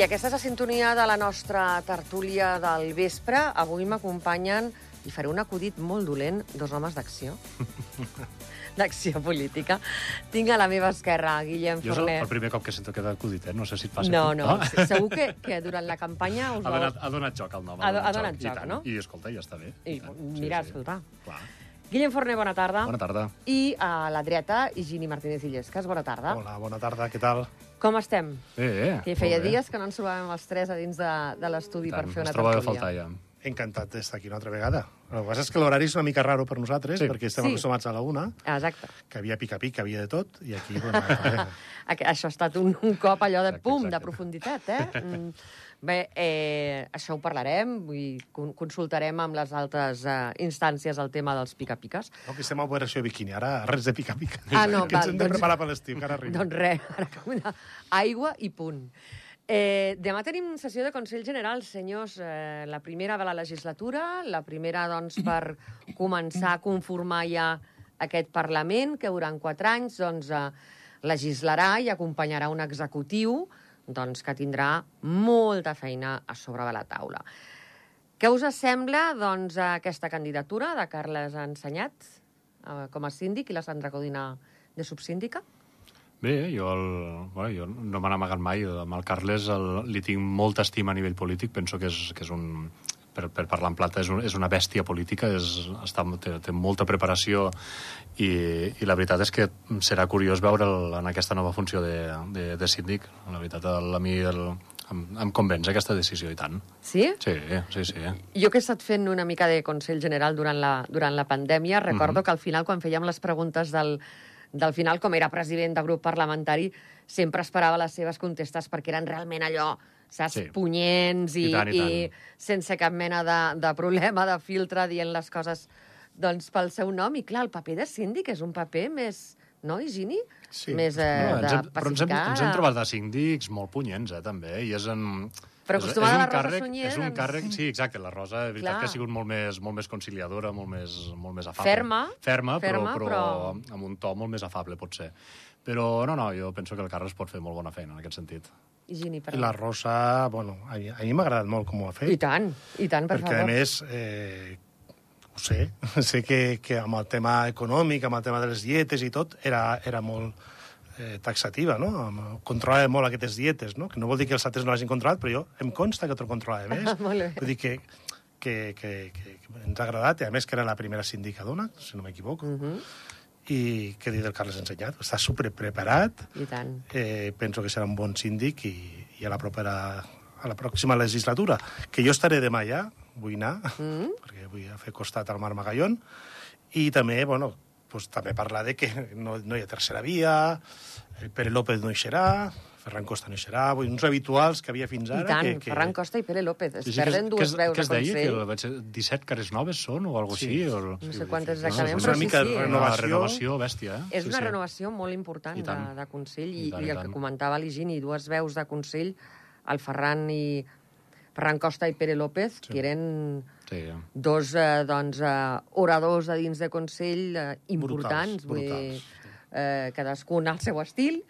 I aquesta és la sintonia de la nostra tertúlia del vespre. Avui m'acompanyen, i faré un acudit molt dolent, dos homes d'acció. d'acció política. Tinc a la meva esquerra Guillem Jo és el, Forner. el primer cop que sento aquest acudit, eh? No sé si et passa. No, no, se- segur que, que durant la campanya us Ha donat, ha donat joc al nom. Ha ha donat I joc, tant. no? I, escolta, ja està bé. I, tant. mira, escolta. Clar. Guillem Forner, bona tarda. Bona tarda. I a la dreta, Higini Martínez Illescas, bona tarda. Hola, bona tarda, què tal? Com estem? Bé, bé. Que feia dies que no ens trobàvem els tres a dins de, de l'estudi per fer una Ens trobava a tertúlia. faltar ja. Encantat d'estar aquí una altra vegada. El que passa és que l'horari és una mica raro per nosaltres, Sí. perquè estem Sí. acostumats a la una, Exacte. que havia pica-pic, que havia de tot, i aquí, bueno, eh, Aqu- Això ha estat un, un cop allò de Exacte, pum, exacte. de profunditat, eh? Mm. Bé, eh, això ho parlarem, vull consultarem amb les altres eh, instàncies el tema dels pica-piques. no, que estem a operació biquini, ara res de pica-pic. Ah, no, que ens val, hem de doncs- preparar per l'estiu, que ara arriba. Doncs res, ara com una aigua i punt. Eh, demà tenim sessió de Consell General, senyors. Eh, la primera de la legislatura, la primera, doncs, per començar a conformar ja aquest Parlament, que durant quatre anys, doncs, eh, legislarà i acompanyarà un executiu doncs, que tindrà molta feina a sobre de la taula. Què us sembla, doncs, aquesta candidatura de Carles Ensenyat eh, com a síndic i la Sandra Codina de subsíndica? Bé, jo, el, bueno, jo no me n'he amagat mai. Amb el Carles el, li tinc molta estima a nivell polític. Penso que és, que és un... Per, per parlar en plata, és, un, és una bèstia política, és, està, té, té molta preparació i, i la veritat és que serà curiós veure'l en aquesta nova funció de, de, de síndic. La veritat, el, a mi el, em, em convenç aquesta decisió, i tant. Sí? Sí, sí, sí. Jo que he estat fent una mica de Consell General durant la, durant la pandèmia, recordo que al final, quan fèiem les preguntes del, del final, com era president de grup parlamentari, sempre esperava les seves contestes perquè eren realment allò, saps, Sí. punyents i, I tant, i i, tant. sense cap mena de, de problema, de filtre, dient les coses doncs, pel seu nom. I clar, el paper de síndic és un paper més, no, Higini? Sí. Més eh, No, ens de hem, però ens hem, pacificar. ens hem trobat de síndics molt punyents, eh, també, i és en... Però acostumada a la Rosa càrrec, Sunyer, És un doncs- càrrec, sí, exacte, la Rosa, de veritat Clar. que ha sigut molt més, molt més conciliadora, molt més, molt més afable. Ferma. Ferma, Ferma, però, però, amb un to molt més afable, potser. Però no, no, jo penso que el Carles pot fer molt bona feina en aquest sentit. Higini, I perdó. la Rosa, bueno, a, mi- a mi m'ha agradat molt com ho ha fet. I tant, i tant, per perquè, favor. a més, eh, ho sé, sé que, que amb el tema econòmic, amb el tema de les dietes i tot, era, era molt eh, taxativa, no? Controlava molt aquestes dietes, no? Que no vol dir que els altres no l'hagin controlat, però jo em consta que t'ho controlava més. Molt bé. Vull dir que, que, que, que, que ens ha agradat, i a més que era la primera sindicadona, si no m'equivoco, Mhm, i què dir del Carles Ensenyat? Està superpreparat, I tant. eh, penso que serà un bon síndic i, i a la propera a la pròxima legislatura, que jo estaré demà ja, vull anar, Mm. perquè vull fer costat al Mar Magallón, i també, bueno, pues, també parlar de que no, no hi ha tercera via, el Pere López no hi serà, Ferran Costa no hi serà, vull uns habituals que havia fins I ara... tant, que, que... Ferran Costa i Pere López. Es Sí, sí, perden que, dues que, veus que es deia que vaig, 17 carrers noves són o alguna Sí. així? O... No sé quantes No, exactament, és però una sí, mica sí. Una renovació. renovació bèstia, eh? És Sí, una sí. renovació molt important I de, de Consell i, I tant, i i el que comentava l'Higini, dues veus de Consell, el Ferran i Ferran Costa i Pere López, Sí. que eren Sí. dos eh, doncs, eh, oradors a dins de Consell eh, importants, Brutals, vull dir, brutals. eh, cadascun al seu estil,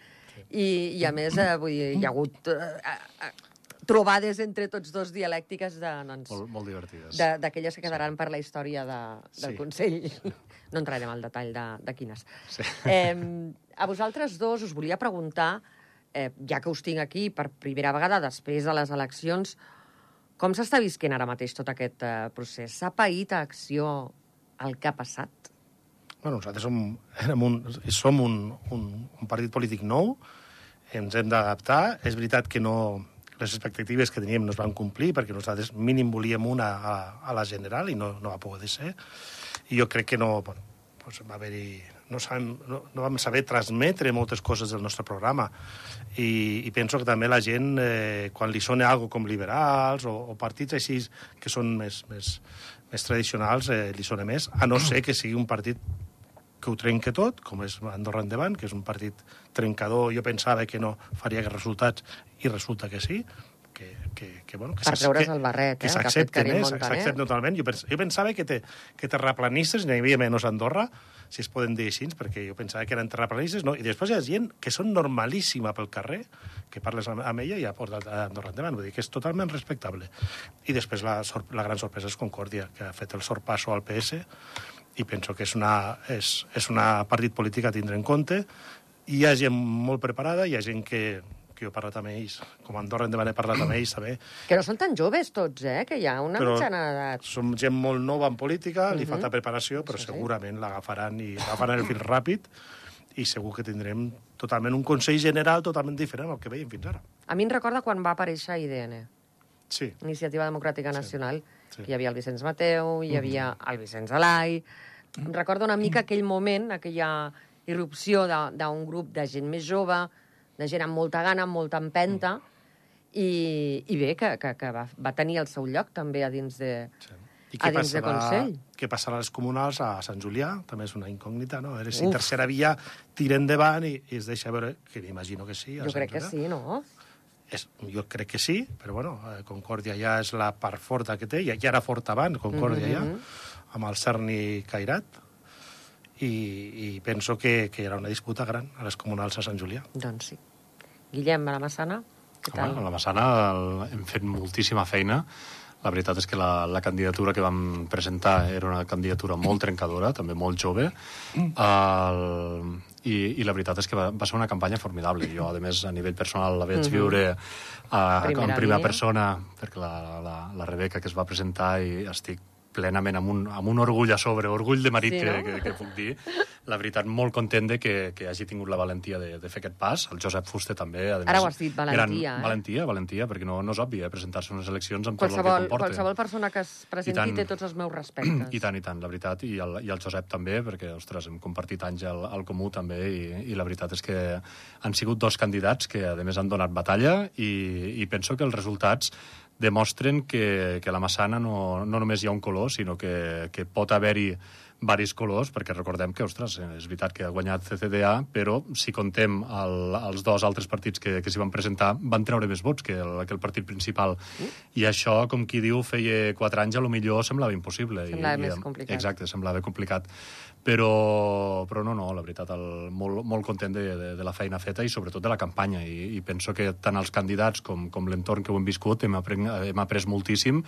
i, i a més eh, vull dir, hi ha hagut eh, eh, trobades entre tots dos dialèctiques de, doncs, Molt, molt divertides. de- d'aquelles que quedaran per la història de, del Sí. Consell. No entrarem al detall de, de quines. Sí. Eh, a vosaltres dos us volia preguntar, eh, ja que us tinc aquí per primera vegada després de les eleccions, com s'està visquent ara mateix tot aquest eh, procés? S'ha paït a acció el que ha passat? Bueno, nosaltres som, érem un, som un, un, un partit polític nou, ens hem d'adaptar. És veritat que no, les expectatives que teníem no es van complir, perquè nosaltres mínim volíem una a, a la general i no, no va poder ser. I jo crec que no, bueno, pues va haver-hi... No, sabem, no, no vam saber transmetre moltes coses del nostre programa i, i penso que també la gent, eh, quan li sona algo com liberals o, o partits així que són més, més, més tradicionals, eh, li sona més, a no ser que sigui un partit que ho trenca tot, com és Andorra Endavant, que és un partit trencador. Jo pensava que no faria aquests resultats i resulta que sí. Que, que, que, bueno, que Per treure's que- el barret, que eh, que s'accepten, eh, s'accepten totalment. Jo, pens, jo pensava que, te, que terraplanistes n'hi havia menys a Andorra, si es poden dir així, perquè jo pensava que eren terraplanistes, no. I després hi ha gent que són normalíssima pel carrer, que parles amb, amb ella i ha portat a Andorra endavant. Vull dir que és totalment respectable. I després la, sor la gran sorpresa és Concòrdia, que ha fet el sorpasso al PS, i penso que és una, és, és una partit polític a tindre en compte. Hi ha gent molt preparada, hi ha gent que, que jo he parlat amb ells, com a Andorra endavant he parlat amb ells, també, Que no són tan joves tots, eh? Que hi ha una Però- mitjana d'edat. som gent molt nova en política, li Mhm. falta preparació, però Sí, sí. segurament l'agafaran i agafaran el fil ràpid i segur que tindrem totalment un Consell General totalment diferent al que veiem fins ara. A mi em recorda quan va aparèixer IDN, Sí, Iniciativa Democràtica Sí. Nacional. Sí. Hi havia el Vicenç Mateu, hi havia el Vicenç Alai... Em recorda una mica aquell moment, aquella irrupció d'un grup de gent més jove, de gent amb molta gana, amb molta empenta, i, i bé, que, que, que va, va tenir el seu lloc també a dins de... sí. I A dins de Consell. què passarà a les comunals a Sant Julià? També és una incògnita, no? A veure si Uf. tercera via tira endavant i, i es deixa veure, que m'imagino que sí. a Jo Sant crec que Julià. sí, no? És, jo crec que sí, però bueno, eh, Concòrdia ja és la part forta que té, ja, ja era forta abans, Concòrdia Mhm, ja, mhm. amb el Cerny Cairat, i, i penso que, que hi haurà una disputa gran a les comunals a Sant Julià. Doncs sí. Guillem, a la Massana, què tal? Home, a la Massana hem fet moltíssima feina. La veritat és que la, la candidatura que vam presentar era una candidatura molt trencadora, també molt jove, el, i, i la veritat és que va, va ser una campanya formidable. Jo, a més, a nivell personal la vaig Mhm. viure uh, Primera en primera línia. persona, perquè la, la, la Rebeca que es va presentar i estic plenament amb un, amb un orgull a sobre, orgull de marit Sí, no? que, que, que puc dir. La veritat, molt content de que, que hagi tingut la valentia de, de fer aquest pas. El Josep Fuster també. A Ara ho has dit, valentia, eh? Valentia, valentia, perquè no, no és obvi, eh, presentar-se a unes eleccions amb tot el que Qualsevol, comporta. qualsevol persona que es presenti tant. té tots els meus respectes. I tant, i tant, la veritat, i el, i el Josep també, perquè, ostres, hem compartit anys al, al comú també, i, i la veritat és que han sigut dos candidats que, a més, han donat batalla, i, i penso que els resultats demostren que, que a la Massana no, no només hi ha un color, sinó que, que pot haver-hi varis colors, perquè recordem que, ostres, és veritat que ha guanyat CCDA, però si contem el, els dos altres partits que, que s'hi van presentar, van treure més vots que el, que el partit principal. I això, com qui diu, feia quatre anys, a lo millor semblava impossible. Semblava I, més i, complicat. Exacte, semblava complicat. Però, però no, no, la veritat, el, molt, molt content de, de, de la feina feta i sobretot de la campanya. I, i penso que tant els candidats com, com l'entorn que ho hem viscut hem, apren, hem après moltíssim.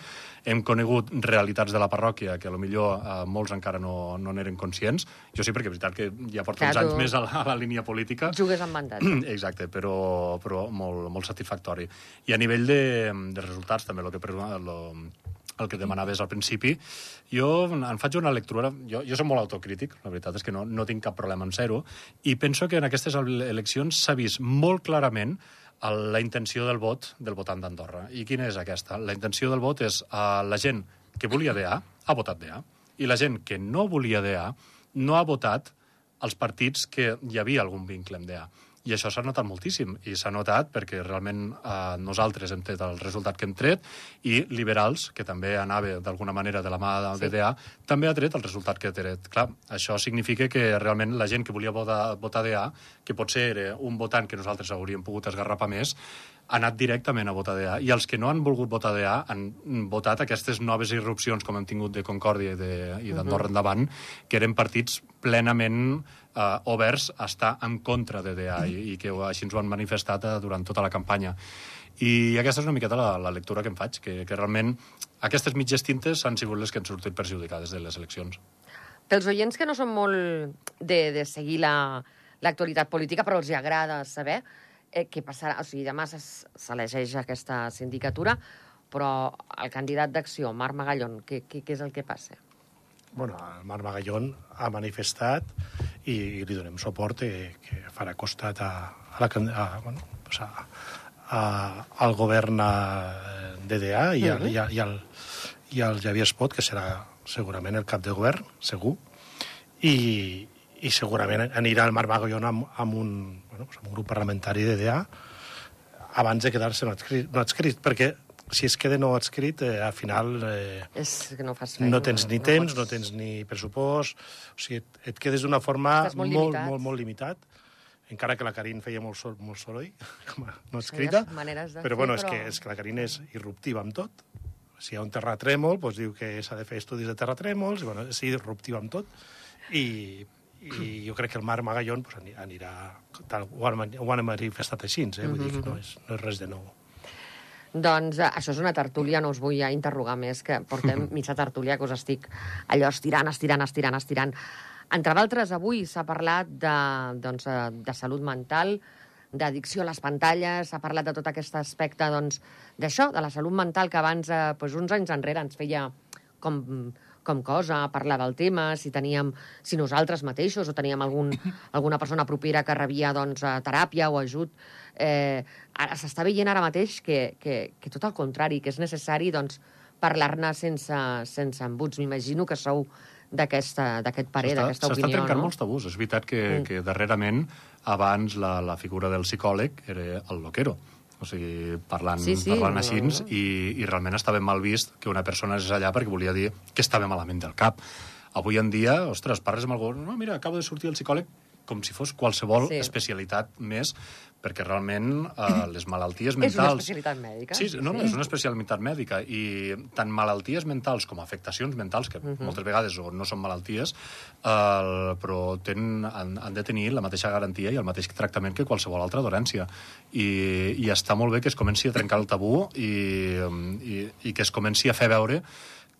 Hem conegut realitats de la parròquia que a lo millor eh, molts encara no, no n'eren conscients. Jo sí, perquè és veritat que ja porto uns Clar, anys més a la, a la línia política. Jugues amb mandat. Exacte, però, però molt, molt satisfactori. I a nivell de, de resultats, també, el que, lo, el que demanaves al principi, jo en faig una lectura... Jo, jo soc molt autocrític, la veritat és que no, no tinc cap problema en ser-ho, i penso que en aquestes eleccions s'ha vist molt clarament la intenció del vot del votant d'Andorra. I quina és aquesta? La intenció del vot és uh, la gent que volia DA ha votat DA, i la gent que no volia DA no ha votat els partits que hi havia algun vincle amb DA. I això s'ha notat moltíssim, i s'ha notat perquè realment eh, nosaltres hem tret el resultat que hem tret i Liberals, que també anava d'alguna manera de la mà de Sí. També ha tret el resultat que ha tret. Clar, això significa que realment la gent que volia votar, votar DA, que potser era un votant que nosaltres hauríem pogut esgarrapar més, ha anat directament a votar DA. I els que no han volgut votar DA han votat aquestes noves irrupcions com hem tingut de Concòrdia i de- i d'Andorra endavant, que eren partits plenament eh, oberts a estar en contra de DA i, i que així ens ho han manifestat eh, durant tota la campanya. I aquesta és una miqueta la, la lectura que em faig, que, que realment aquestes mitges tintes han sigut les que han sortit perjudicades de les eleccions. Pels oients que no són molt de, de seguir la- l'actualitat política, però els hi agrada saber eh, què passarà. O sigui, demà s'elegeix aquesta sindicatura, però el candidat d'acció, Marc Magallón, què, què, què és el que passa? Bueno, el Marc Magallón ha manifestat i, i li donem suport que, que farà costat a, a la, a, bueno, pues a, a, al govern eh, DDA i, al, Mhm. i, al, i, al, i al Javier Espot, que serà segurament el cap de govern, segur, i, i segurament anirà el Marc Magallón amb, amb, un, bueno, pues amb un grup parlamentari DDA abans de quedar-se no adscrit, no adscrit, perquè si es queda no adscrit, eh, al final eh, És que no fas feina. no tens ni temps, pots- no tens ni pressupost, o sigui, et, et quedes d'una forma molt molt, limitat. molt, molt limitat. encara que la Carín feia molt, sol, molt soroll, com a no escrita, maneres però, fer, bueno, és, però- que, és que la Carín és irruptiva amb tot. Si hi ha un terratrèmol, doncs diu que s'ha de fer estudis de terratrèmols, i, bueno, és irruptiva amb tot. I, i jo crec que el Marc Magallón pues, ani- anirà... Tal, ho, han, ho han manifestat així, eh? vull dir que no és, no és res de nou. Doncs eh, això és una tertúlia, no us vull ja interrogar més, que portem mitja tertúlia que us estic allò estirant, estirant, estirant, estirant. Entre d'altres, avui s'ha parlat de, doncs, eh, de salut mental, d'addicció a les pantalles, s'ha parlat de tot aquest aspecte doncs, d'això, de la salut mental, que abans, eh, doncs, uns anys enrere, ens feia com, com cosa parlar del tema, si teníem, si nosaltres mateixos o teníem algun, alguna persona propera que rebia doncs, eh, teràpia o ajut. Eh, ara s'està veient ara mateix que, que, que tot el contrari, que és necessari doncs, parlar-ne sense, sense embuts. M'imagino que sou d'aquest parer, S'està- d'aquesta S'està opinió, trencant no? molts tabús. És veritat que, mm. que darrerament, abans, la, la figura del psicòleg era el loquero. O sigui, parlant, Sí, sí, parlant no, així, no. i, i realment estava mal vist que una persona és allà perquè volia dir que estava malament del cap. Avui en dia, ostres, parles amb algú, no, mira, acabo de sortir del psicòleg, com si fos qualsevol Sí. sí. especialitat més, perquè realment eh, les malalties És una mentals... especialitat mèdica. Sí, no, no, és una especialitat mèdica i tant malalties mentals com afectacions mentals, que uh Mhm. -huh. moltes vegades o no són malalties, eh, però tenen, han, han de tenir la mateixa garantia i el mateix tractament que qualsevol altra dolència. I, I està molt bé que es comenci a trencar el tabú i, i, i que es comenci a fer veure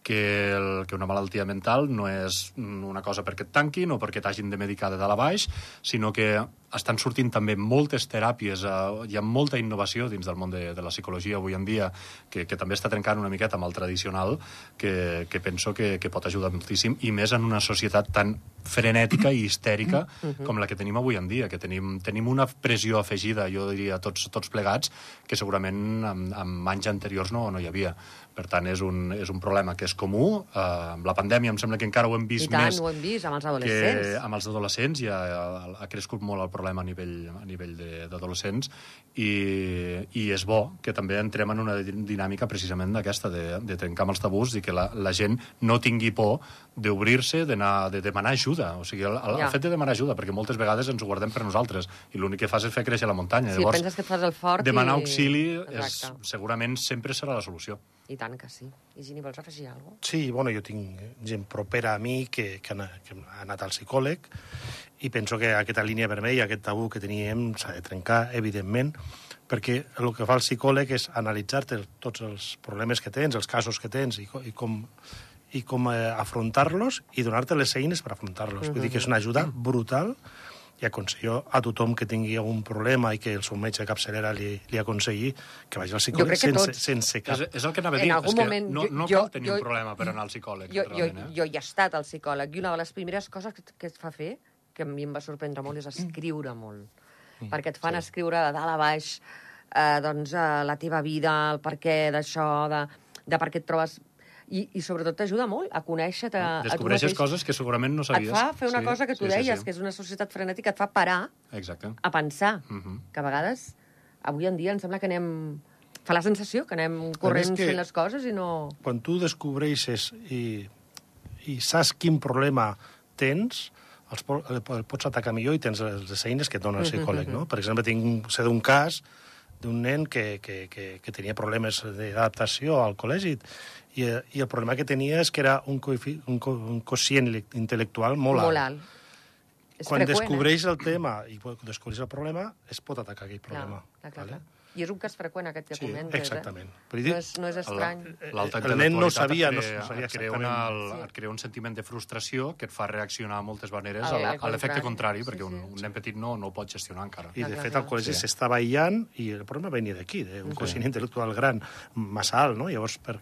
que, el, que una malaltia mental no és una cosa perquè et tanquin o perquè t'hagin de medicar de dalt a baix, sinó que estan sortint també moltes teràpies, eh, hi ha molta innovació dins del món de, de la psicologia avui en dia, que, que també està trencant una miqueta amb el tradicional, que, que penso que, que pot ajudar moltíssim, i més en una societat tan frenètica i histèrica com la que tenim avui en dia, que tenim, tenim una pressió afegida, jo diria, tots, tots plegats, que segurament en, en anys anteriors no, no hi havia. Per tant, és un, és un problema que és comú. Eh, amb la pandèmia em sembla que encara ho hem vist I tant, més ho hem vist amb els que adolescents. amb els adolescents ja ha, ha crescut molt el problema a nivell, a nivell d'adolescents i, i és bo que també entrem en una dinàmica precisament d'aquesta, de, de trencar amb els tabús i que la, la gent no tingui por d'obrir-se, d'anar de demanar ajuda. O sigui, el, el, Ja. el fet de demanar ajuda, perquè moltes vegades ens ho guardem per nosaltres i l'únic que fas és fer créixer la muntanya. Sí, penses que et fas el fort demanar i- auxili és, Exacte. segurament sempre serà la solució. I tant que sí. I Gini, vols afegir alguna cosa? Sí, bueno, jo tinc gent propera a mi que, que, ha, que ha anat al psicòleg i penso que aquesta línia vermella, aquest tabú que teníem, s'ha de trencar, evidentment, perquè el que fa el psicòleg és analitzar-te tots els problemes que tens, els casos que tens i, i com, i com eh, afrontar-los i donar-te les eines per afrontar-los. Vull dir que és una ajuda brutal i aconsello a tothom que tingui algun problema i que el seu metge de capçalera li, li aconselli que vagi al psicòleg que sense, tots. sense cap... És, és el que anava a dir. és que moment, no, jo- no jo- cal tenir jo- un problema per anar al psicòleg, Jo, jo. Eh? jo hi he estat al psicòleg i una de les primeres coses que, que et fa fer, que a mi em va sorprendre molt, és escriure molt. perquè et fan escriure de dalt a baix eh, doncs, eh, la teva vida, el per què d'això, de, de per què et trobes... I, i sobretot t'ajuda molt a conèixer-te a tu mateix. coses que segurament no sabies. Et fa fer una Sí, cosa que tu sí, sí, deies, sí. que és una societat frenètica, et fa parar Exacte. a pensar. Mhm. Que a vegades, avui en dia, em sembla que anem... Fa la sensació que anem corrents que- fent les coses i no... quan tu descobreixes i, i saps quin problema tens, els, el pots atacar millor i tens les, eines que et dona el psicòleg, no? Per exemple, tinc, sé d'un cas d'un nen que, que, que, que tenia problemes d'adaptació al col·legi i, i el problema que tenia és que era un, coefi, un, co, un quocient intel·lectual molt, molt alt. alt. És Quan freqüent, descobreix el tema i descobreix el problema, es pot atacar aquell eh? Clar, problema. clar, clar, vale? clar. I és un cas freqüent, aquest que Sí, comentes, exactament. eh? Vull dir, No és, no és estrany. L'alta el nen no sabia, et no sabia et crea, una, exactament. el, et crea un sentiment de frustració que et fa reaccionar de moltes maneres Al- a, a l'efecte contrari. Sí, perquè sí. un, un nen petit no, no ho pot gestionar encara. I, de fet, al col·legi Sí. s'estava aïllant i el problema venia d'aquí, d'un Sí. quocient intel·lectual gran, massa alt, no? Llavors, per...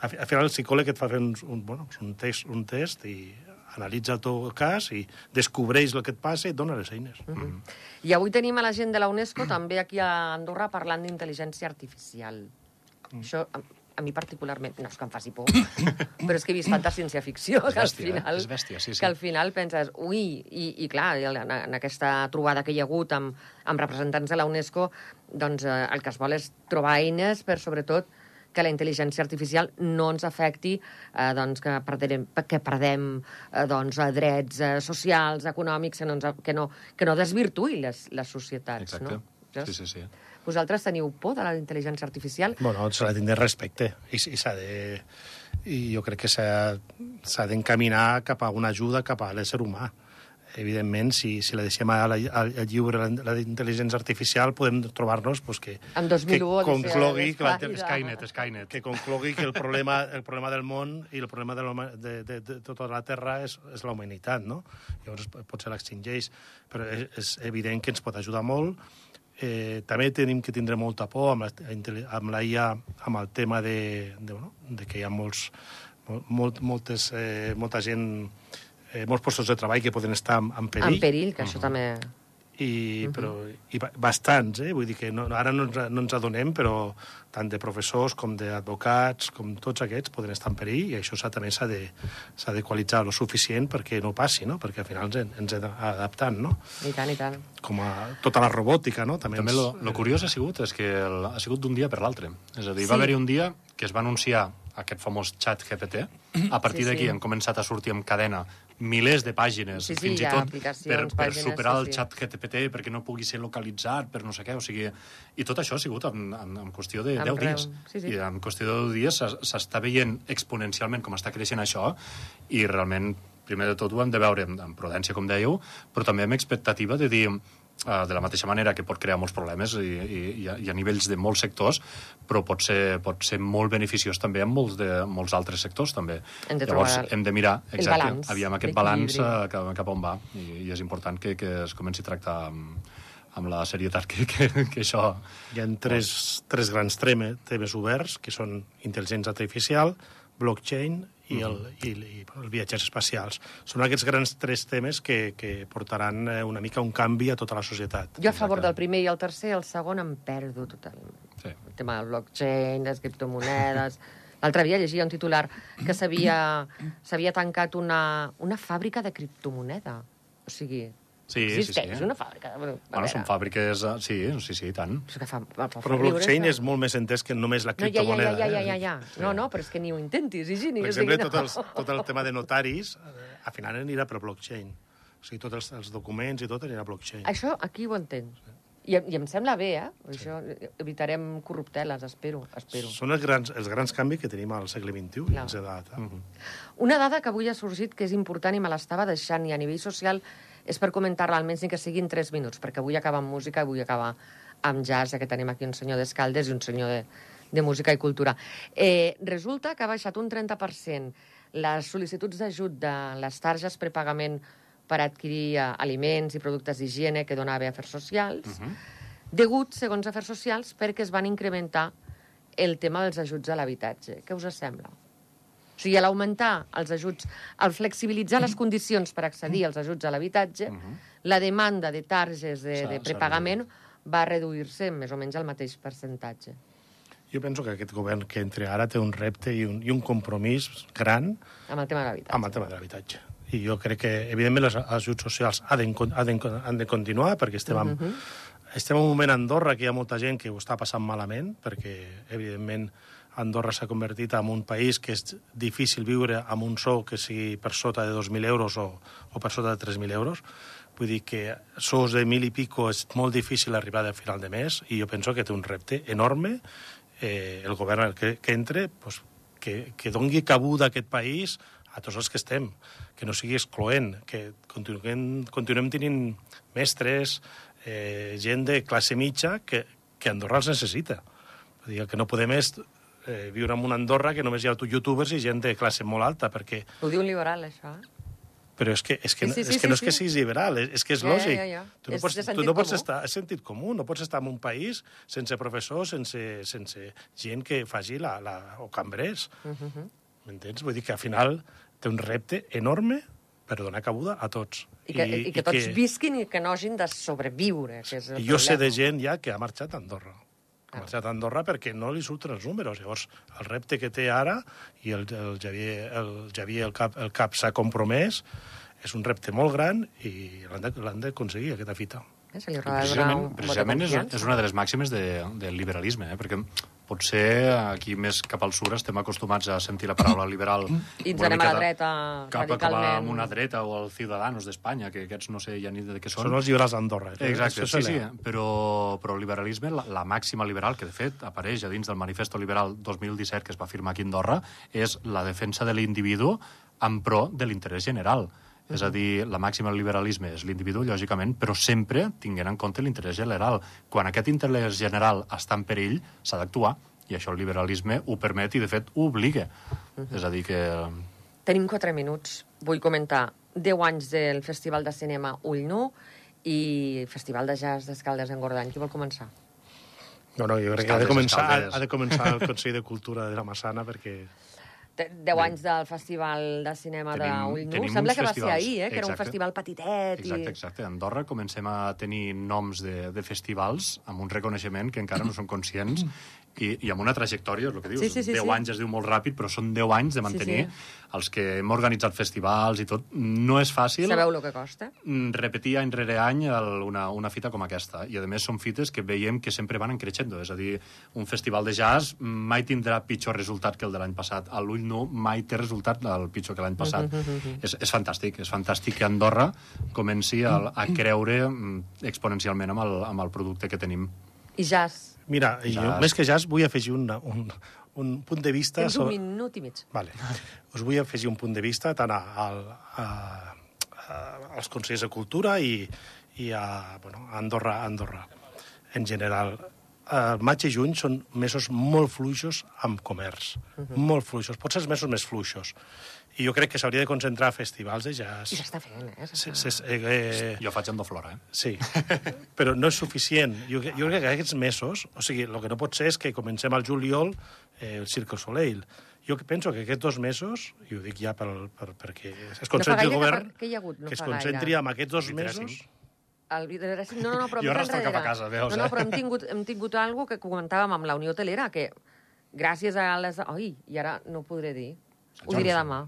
al final el psicòleg et fa fer un, un, bueno, un, test, un test i analitza el teu cas i descobreix el que et passa i et dona les eines. Mm. I avui tenim a la gent de la UNESCO també aquí a Andorra parlant d'intel·ligència artificial. Mm. Això a, a mi particularment, no és que em faci por, però és que he vist tanta ciència-ficció que al eh? final... És bèstia, sí, sí. Que al final penses, ui, i, i clar, en, en aquesta trobada que hi ha hagut amb, amb representants de la UNESCO, doncs eh, el que es vol és trobar eines per, sobretot, que la intel·ligència artificial no ens afecti, eh, doncs, que perdem, que perdem eh, doncs, eh, drets eh, socials, econòmics, que no, ens, que no, que no desvirtuï les, les societats. Exacte. No? Sí, sí, sí. Vosaltres teniu por de la intel·ligència artificial? Bueno, s'ha de tindre respecte i, i s'ha de... I jo crec que s'ha s'ha d'encaminar cap a una ajuda cap a l'ésser humà. Evidentment, si, si la deixem a la, al, al lliure la, la intel·ligència artificial, podem trobar-nos pues, que, En que 2001, conclogui que, la, Skynet, Skynet. que conclogui que el problema, el problema del món i el problema de, de, de, de tota la Terra és, és la humanitat, no? Llavors potser l'extingeix, però és, és evident que ens pot ajudar molt. Eh, també tenim que tindre molta por amb la, amb la IA, amb el tema de, de, bueno, de que hi ha molts, mol- molt, moltes, eh, molta gent, eh, molts postos de treball que poden estar en, en perill En perill, que això també... i, però, i ba- bastants, eh? vull dir que no, ara no ens, no ens adonem, però tant de professors com d'advocats, com tots aquests, poden estar en perill i això s'ha, també s'ha de- d'equalitzar lo suficient perquè no passi, no? perquè al final ens, ens hem adaptant, no? I tant, i tant. com a tota la robòtica, no? També, També ens- lo, lo curiós ha sigut és que el, ha sigut d'un dia per l'altre. És a dir, Sí. va haver-hi un dia que es va anunciar aquest famós xat GPT. A partir Sí, d'aquí sí. han començat a sortir en cadena milers de pàgines, Sí, sí, fins i tot per, per pàgines, superar sí, el xat GPT perquè no pugui ser localitzat, per no sé què, o sigui... I tot això ha sigut en, en, en qüestió de En 10 breu, dies. sí, sí. I en qüestió de 10 dies s'es- s'està veient exponencialment com està creixent això i realment, primer de tot, ho hem de veure amb, amb prudència, com dèieu, però també amb expectativa de dir de la mateixa manera que pot crear molts problemes i, i, i, a, i a nivells de molts sectors, però pot ser, pot ser molt beneficiós també en molts, de, molts altres sectors, també. Hem de Llavors, trobar hem de mirar, el exacte, balanç, aviam aquest balanç eh, cap, cap on va, i, i és important que, que es comenci a tractar amb, amb la serietat que, que, que això... Hi ha tres, tres grans temes oberts, que són intel·ligència artificial, blockchain i, el, i, i els viatges espacials. Són aquests grans tres temes que, que portaran eh, una mica un canvi a tota la societat. Jo a favor del primer i el tercer, el segon em perdo totalment. Sí. El tema del blockchain, les criptomonedes... L'altre dia llegia un titular que s'havia tancat una, una fàbrica de criptomoneda. O sigui, Sí, sí, existeix sí. una fàbrica. Bueno, Bueno, són fàbriques... eh, Sí, sí, sí, i tant. és que fa, fa, fa Però riure, blockchain és molt més entès que només la No, ja, ja, ja, criptomoneda. ja, ja, eh? ja, ja. No, no, però és que ni ho intentis, Higini. Per exemple, no. tot, els, tot el tema de notaris, eh, al final anirà per blockchain. O sigui, tots els, els documents i tot anirà a blockchain. Això aquí ho entenc. I, em- I em sembla bé, eh? Això, evitarem corrupteles, espero, espero. Són els grans, els grans canvis que tenim al segle XXI i Clar. ens adapta. Mm -hmm. Una dada que avui ha sorgit que és important i me l'estava deixant i a nivell social és per comentar-la, almenys ni que siguin 3 minuts, perquè vull acabar amb música i vull acabar amb jazz, ja que tenim aquí un senyor d'Escaldes i un senyor de, de música i cultura. Eh, resulta que ha baixat un 30% les sol·licituds d'ajut de les targes prepagament per adquirir eh, aliments i productes d'higiene que donava Afers Socials, uh -huh. degut, segons Afers Socials, perquè es van incrementar el tema dels ajuts a l'habitatge. Què us sembla? O sigui, a l'augmentar els ajuts, al flexibilitzar les condicions per accedir als ajuts a l'habitatge, la demanda de targes de, de prepagament va reduir-se més o menys al mateix percentatge. Jo penso que aquest govern que entre ara té un repte i un, i un compromís gran Amb el tema de l'habitatge. amb el tema de l'habitatge. I jo crec que, evidentment, els ajuts socials han de, han de, han de continuar perquè estem en, estem en un moment a Andorra que hi ha molta gent que ho està passant malament perquè, evidentment, Andorra s'ha convertit en un país que és difícil viure amb un sou que sigui per sota de 2.000 euros o, o per sota de 3.000 euros. Vull dir que sous de mil i pico és molt difícil arribar a final de mes i jo penso que té un repte enorme eh, el govern que, que entre pues, que, que dongui cabuda a aquest país a tots els que estem, que no sigui excloent, que continuem, continuem tenint mestres, eh, gent de classe mitja que, que Andorra els necessita. Vull dir, el que no podem és eh, viure en una Andorra que només hi ha youtubers i gent de classe molt alta, perquè... Ho diu un liberal, això, eh? Però és que, és que, Sí, sí, és sí, que sí, no és que sí. siguis liberal, és, és que és Ja, ja, lògic. ja, ja. Tu no És pots, tu no pots comú. estar... És sentit comú, no pots estar en un país sense professors, sense, sense gent que faci la, la, o cambrers. Uh. -huh. M'entens? Vull dir que al final té un repte enorme per donar cabuda a tots. I que, i, i que tots visquin i que no hagin de sobreviure, que és el I jo sé de problema. gent ja que ha marxat a Andorra. Ha marxat a Andorra perquè no li surten els números. Llavors, el repte que té ara, i el, el Javier, el, Javier, el cap, el cap s'ha compromès, és un repte molt gran i l'han d'aconseguir, aquesta fita. Eh, Se li Precisament, precisament és, és una de les màximes de, del liberalisme, eh? perquè potser aquí més cap al sur estem acostumats a sentir la paraula liberal I ens anem a la dreta cap, cap a radicalment. una dreta o als Ciudadanos d'Espanya, que aquests no sé ja ni de què són. Són els lliberals d'Andorra. eh? Exacte, sí, sí, però, però el liberalisme, la, la màxima liberal, que de fet apareix a dins del Manifesto Liberal 2017 que es va firmar aquí a Andorra, és la defensa de l'individu en pro de l'interès general. És a dir, la màxima del liberalisme és l'individu, lògicament, però sempre tinguent en compte l'interès general. Quan aquest interès general està en perill, s'ha d'actuar, i això el liberalisme ho permet i, de fet, ho obliga. És a dir, que... Tenim quatre minuts. Vull comentar 10 anys del Festival de Cinema Ull Nu i Festival de Jazz d'Escaldes en Gordany. Qui vol començar? No, no, jo crec que ha de, començar, ha, ha de començar el Consell de Cultura de la Massana perquè... Te- 10 anys del Festival de Cinema d'Ull Nu. Sembla que va ser ahir, eh? Que era un Exacte. festival petitet. Exacte, I... exacte. A Andorra comencem a tenir noms de, de festivals amb un reconeixement que encara no són conscients i, i amb una trajectòria, és el que dius. Sí, sí, sí, 10 sí. anys es diu molt ràpid, però són 10 anys de mantenir Sí, els que hem organitzat festivals i tot. No és fàcil Sabeu el que costa? mm, repetir any rere any el, una, una fita com aquesta. I, a més, són fites que veiem que sempre van en creixendo. És a dir, un festival de jazz mai tindrà pitjor resultat que el de l'any passat. A l'ull nu mai té resultat el pitjor que l'any passat. és, és fantàstic. És fantàstic que Andorra comenci a, a creure mm, exponencialment amb el, amb el producte que tenim. I jazz. Mira, jo, Jazz. més que jazz, vull afegir una, un, un punt de vista... Tens un sobre- minut i mig. Vale. Us vull afegir un punt de vista tant a, a, a, a, als Consells de Cultura i, i a, bueno, a Andorra, a Andorra en general. El maig i juny són mesos molt fluixos amb comerç. Molt fluixos. Potser els mesos més fluixos. I jo crec que s'hauria de concentrar a festivals de jazz. I s'està fent, eh? Se, S'està- se, eh, eh, Jo faig amb Flora, eh? Sí, però no és suficient. Jo, jo crec que aquests mesos, o sigui, el que no pot ser és que comencem al juliol eh, el Cirque Soleil. Jo penso que aquests dos mesos, i ho dic ja per, per, perquè es concentri gaire el govern, que- hi ha hagut, no que es concentri en aquests dos mesos... El vidre No, no, no, però Jo arrastro cap a casa, veus, No, no, eh? però hem tingut, hem tingut algo que comentàvem amb la Unió Hotelera, que gràcies a les... Oi, i ara no ho podré dir. Ho diré demà.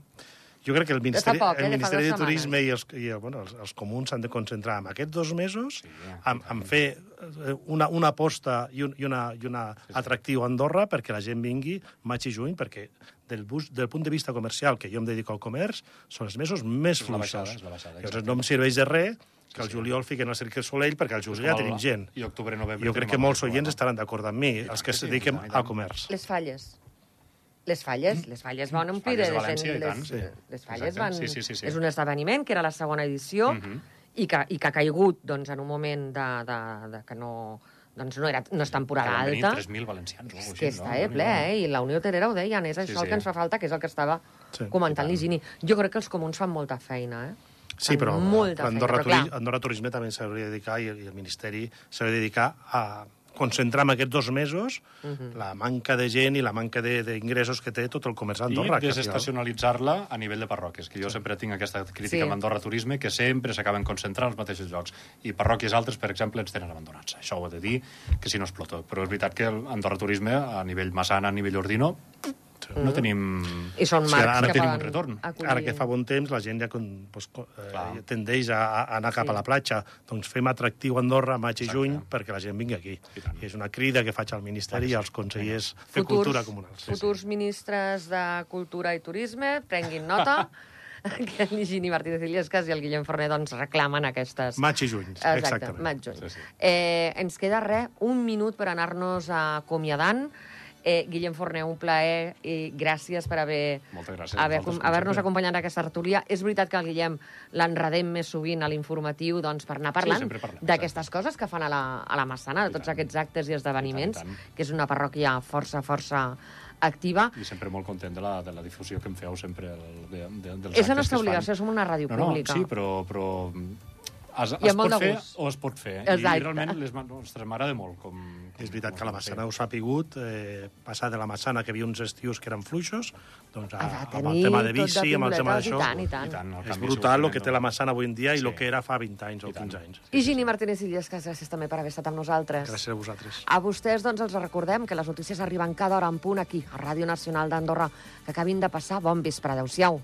Jo crec que el Ministeri, poc, eh, el de Ministeri dues de Turisme i, els, i bueno, els, els comuns s'han de concentrar en aquests dos mesos, Sí, en, en fer eh, una, una aposta i un, i una, i una atractiu a Andorra perquè la gent vingui maig i juny, perquè del, bus, del punt de vista comercial, que jo em dedico al comerç, són els mesos més fluixos. Llavors no em serveix de res que sí. juliol fiquen el Cirque Soleil, perquè al juliol ja el- tenim gent. i octubre, novembre Jo crec que el molts oients estaran d'acord amb mi, els que es dediquem al comerç. Les falles. Les falles, les falles van omplir falles de València, i tant, les, sí. les falles Exacte, van... sí, sí, sí, sí. És un esdeveniment que era la segona edició Mhm. i, que, i que ha caigut doncs, en un moment de, de, de que no, doncs no, era, no és temporada Que alta. 3.000 valencians. o És alguna que està així, eh, no? ple, eh? I la Unió Hotelera ho deien, és això Sí, el que sí. ens fa falta, que és el que estava Sí, comentant l'Higini. Jo crec que els comuns fan molta feina, eh? Sí, però molta Andorra, feina, però clar, Andorra Turisme també s'hauria de dedicar, i el, i el Ministeri s'hauria de dedicar a concentrar en aquests dos mesos Mhm. la manca de gent i la manca de- d'ingressos que té tot el comerç I d'Andorra. final- desestacionalitzar-la a nivell de parròquies, que jo sempre tinc aquesta crítica Sí. amb Andorra Turisme, que sempre s'acaben concentrant als mateixos llocs. I parròquies altres, per exemple, ens tenen abandonats. Això ho he de dir, que si no explota. Però és veritat que el Andorra Turisme, a nivell Massana, a nivell Ordino, no tenim... I són Sí, marcs ara que tenim poden un retorn. acollir. Ara que fa bon temps, la gent ja con, pues, co- Clar. eh, tendeix a, a anar cap Sí. a la platja. Doncs fem atractiu Andorra maig i Exacte. juny perquè la gent vingui aquí. I tant. I és una crida que faig al Ministeri i als consellers de futurs, Cultura Comunals. futurs ministres de Cultura i Turisme, prenguin nota que l'Higini Martínez Illescas i el Guillem Forner doncs, reclamen aquestes... Maig i juny, Exacte, exactament. maig, juny. Sí, sí. Eh, ens queda res, un minut per anar-nos acomiadant. Eh, Guillem Forner, un plaer i gràcies per haver Moltes gràcies. haver, haver-nos acompanyat en aquesta tertúlia. És veritat que el Guillem l'enredem més sovint a l'informatiu doncs, per anar parlant parlem, d'aquestes coses que fan a la, a la Massana, de tots tant. aquests actes i esdeveniments, I tant, i tant. que és una parròquia força, força activa. I sempre molt content de la, de la difusió que em feu sempre el, de, de, dels És la nostra obligació, som una ràdio No, no, pública. sí, però, però es, I es amb molt pot de fer o es pot fer. Exacte. I realment, les, ostres, m'agrada molt com, com... És veritat que com la ho Massana feu. ho s'ha pigut, eh, passar de la Massana, que hi havia uns estius que eren fluixos, doncs a, Ha de amb el tema de tot de bici, amb el tema pingoletes i d'això... tant, i tant. I tant, el És brutal el que té la Massana avui en dia i Sí. el que era fa 20 anys o I tant. 15 anys. I Gini Martínez Illescas, gràcies també per haver estat amb nosaltres. Gràcies a vosaltres. A vostès doncs, els recordem que les notícies arriben cada hora en punt aquí, a Ràdio Nacional d'Andorra. Que acabin de passar. Bon vespre. Adéu-siau.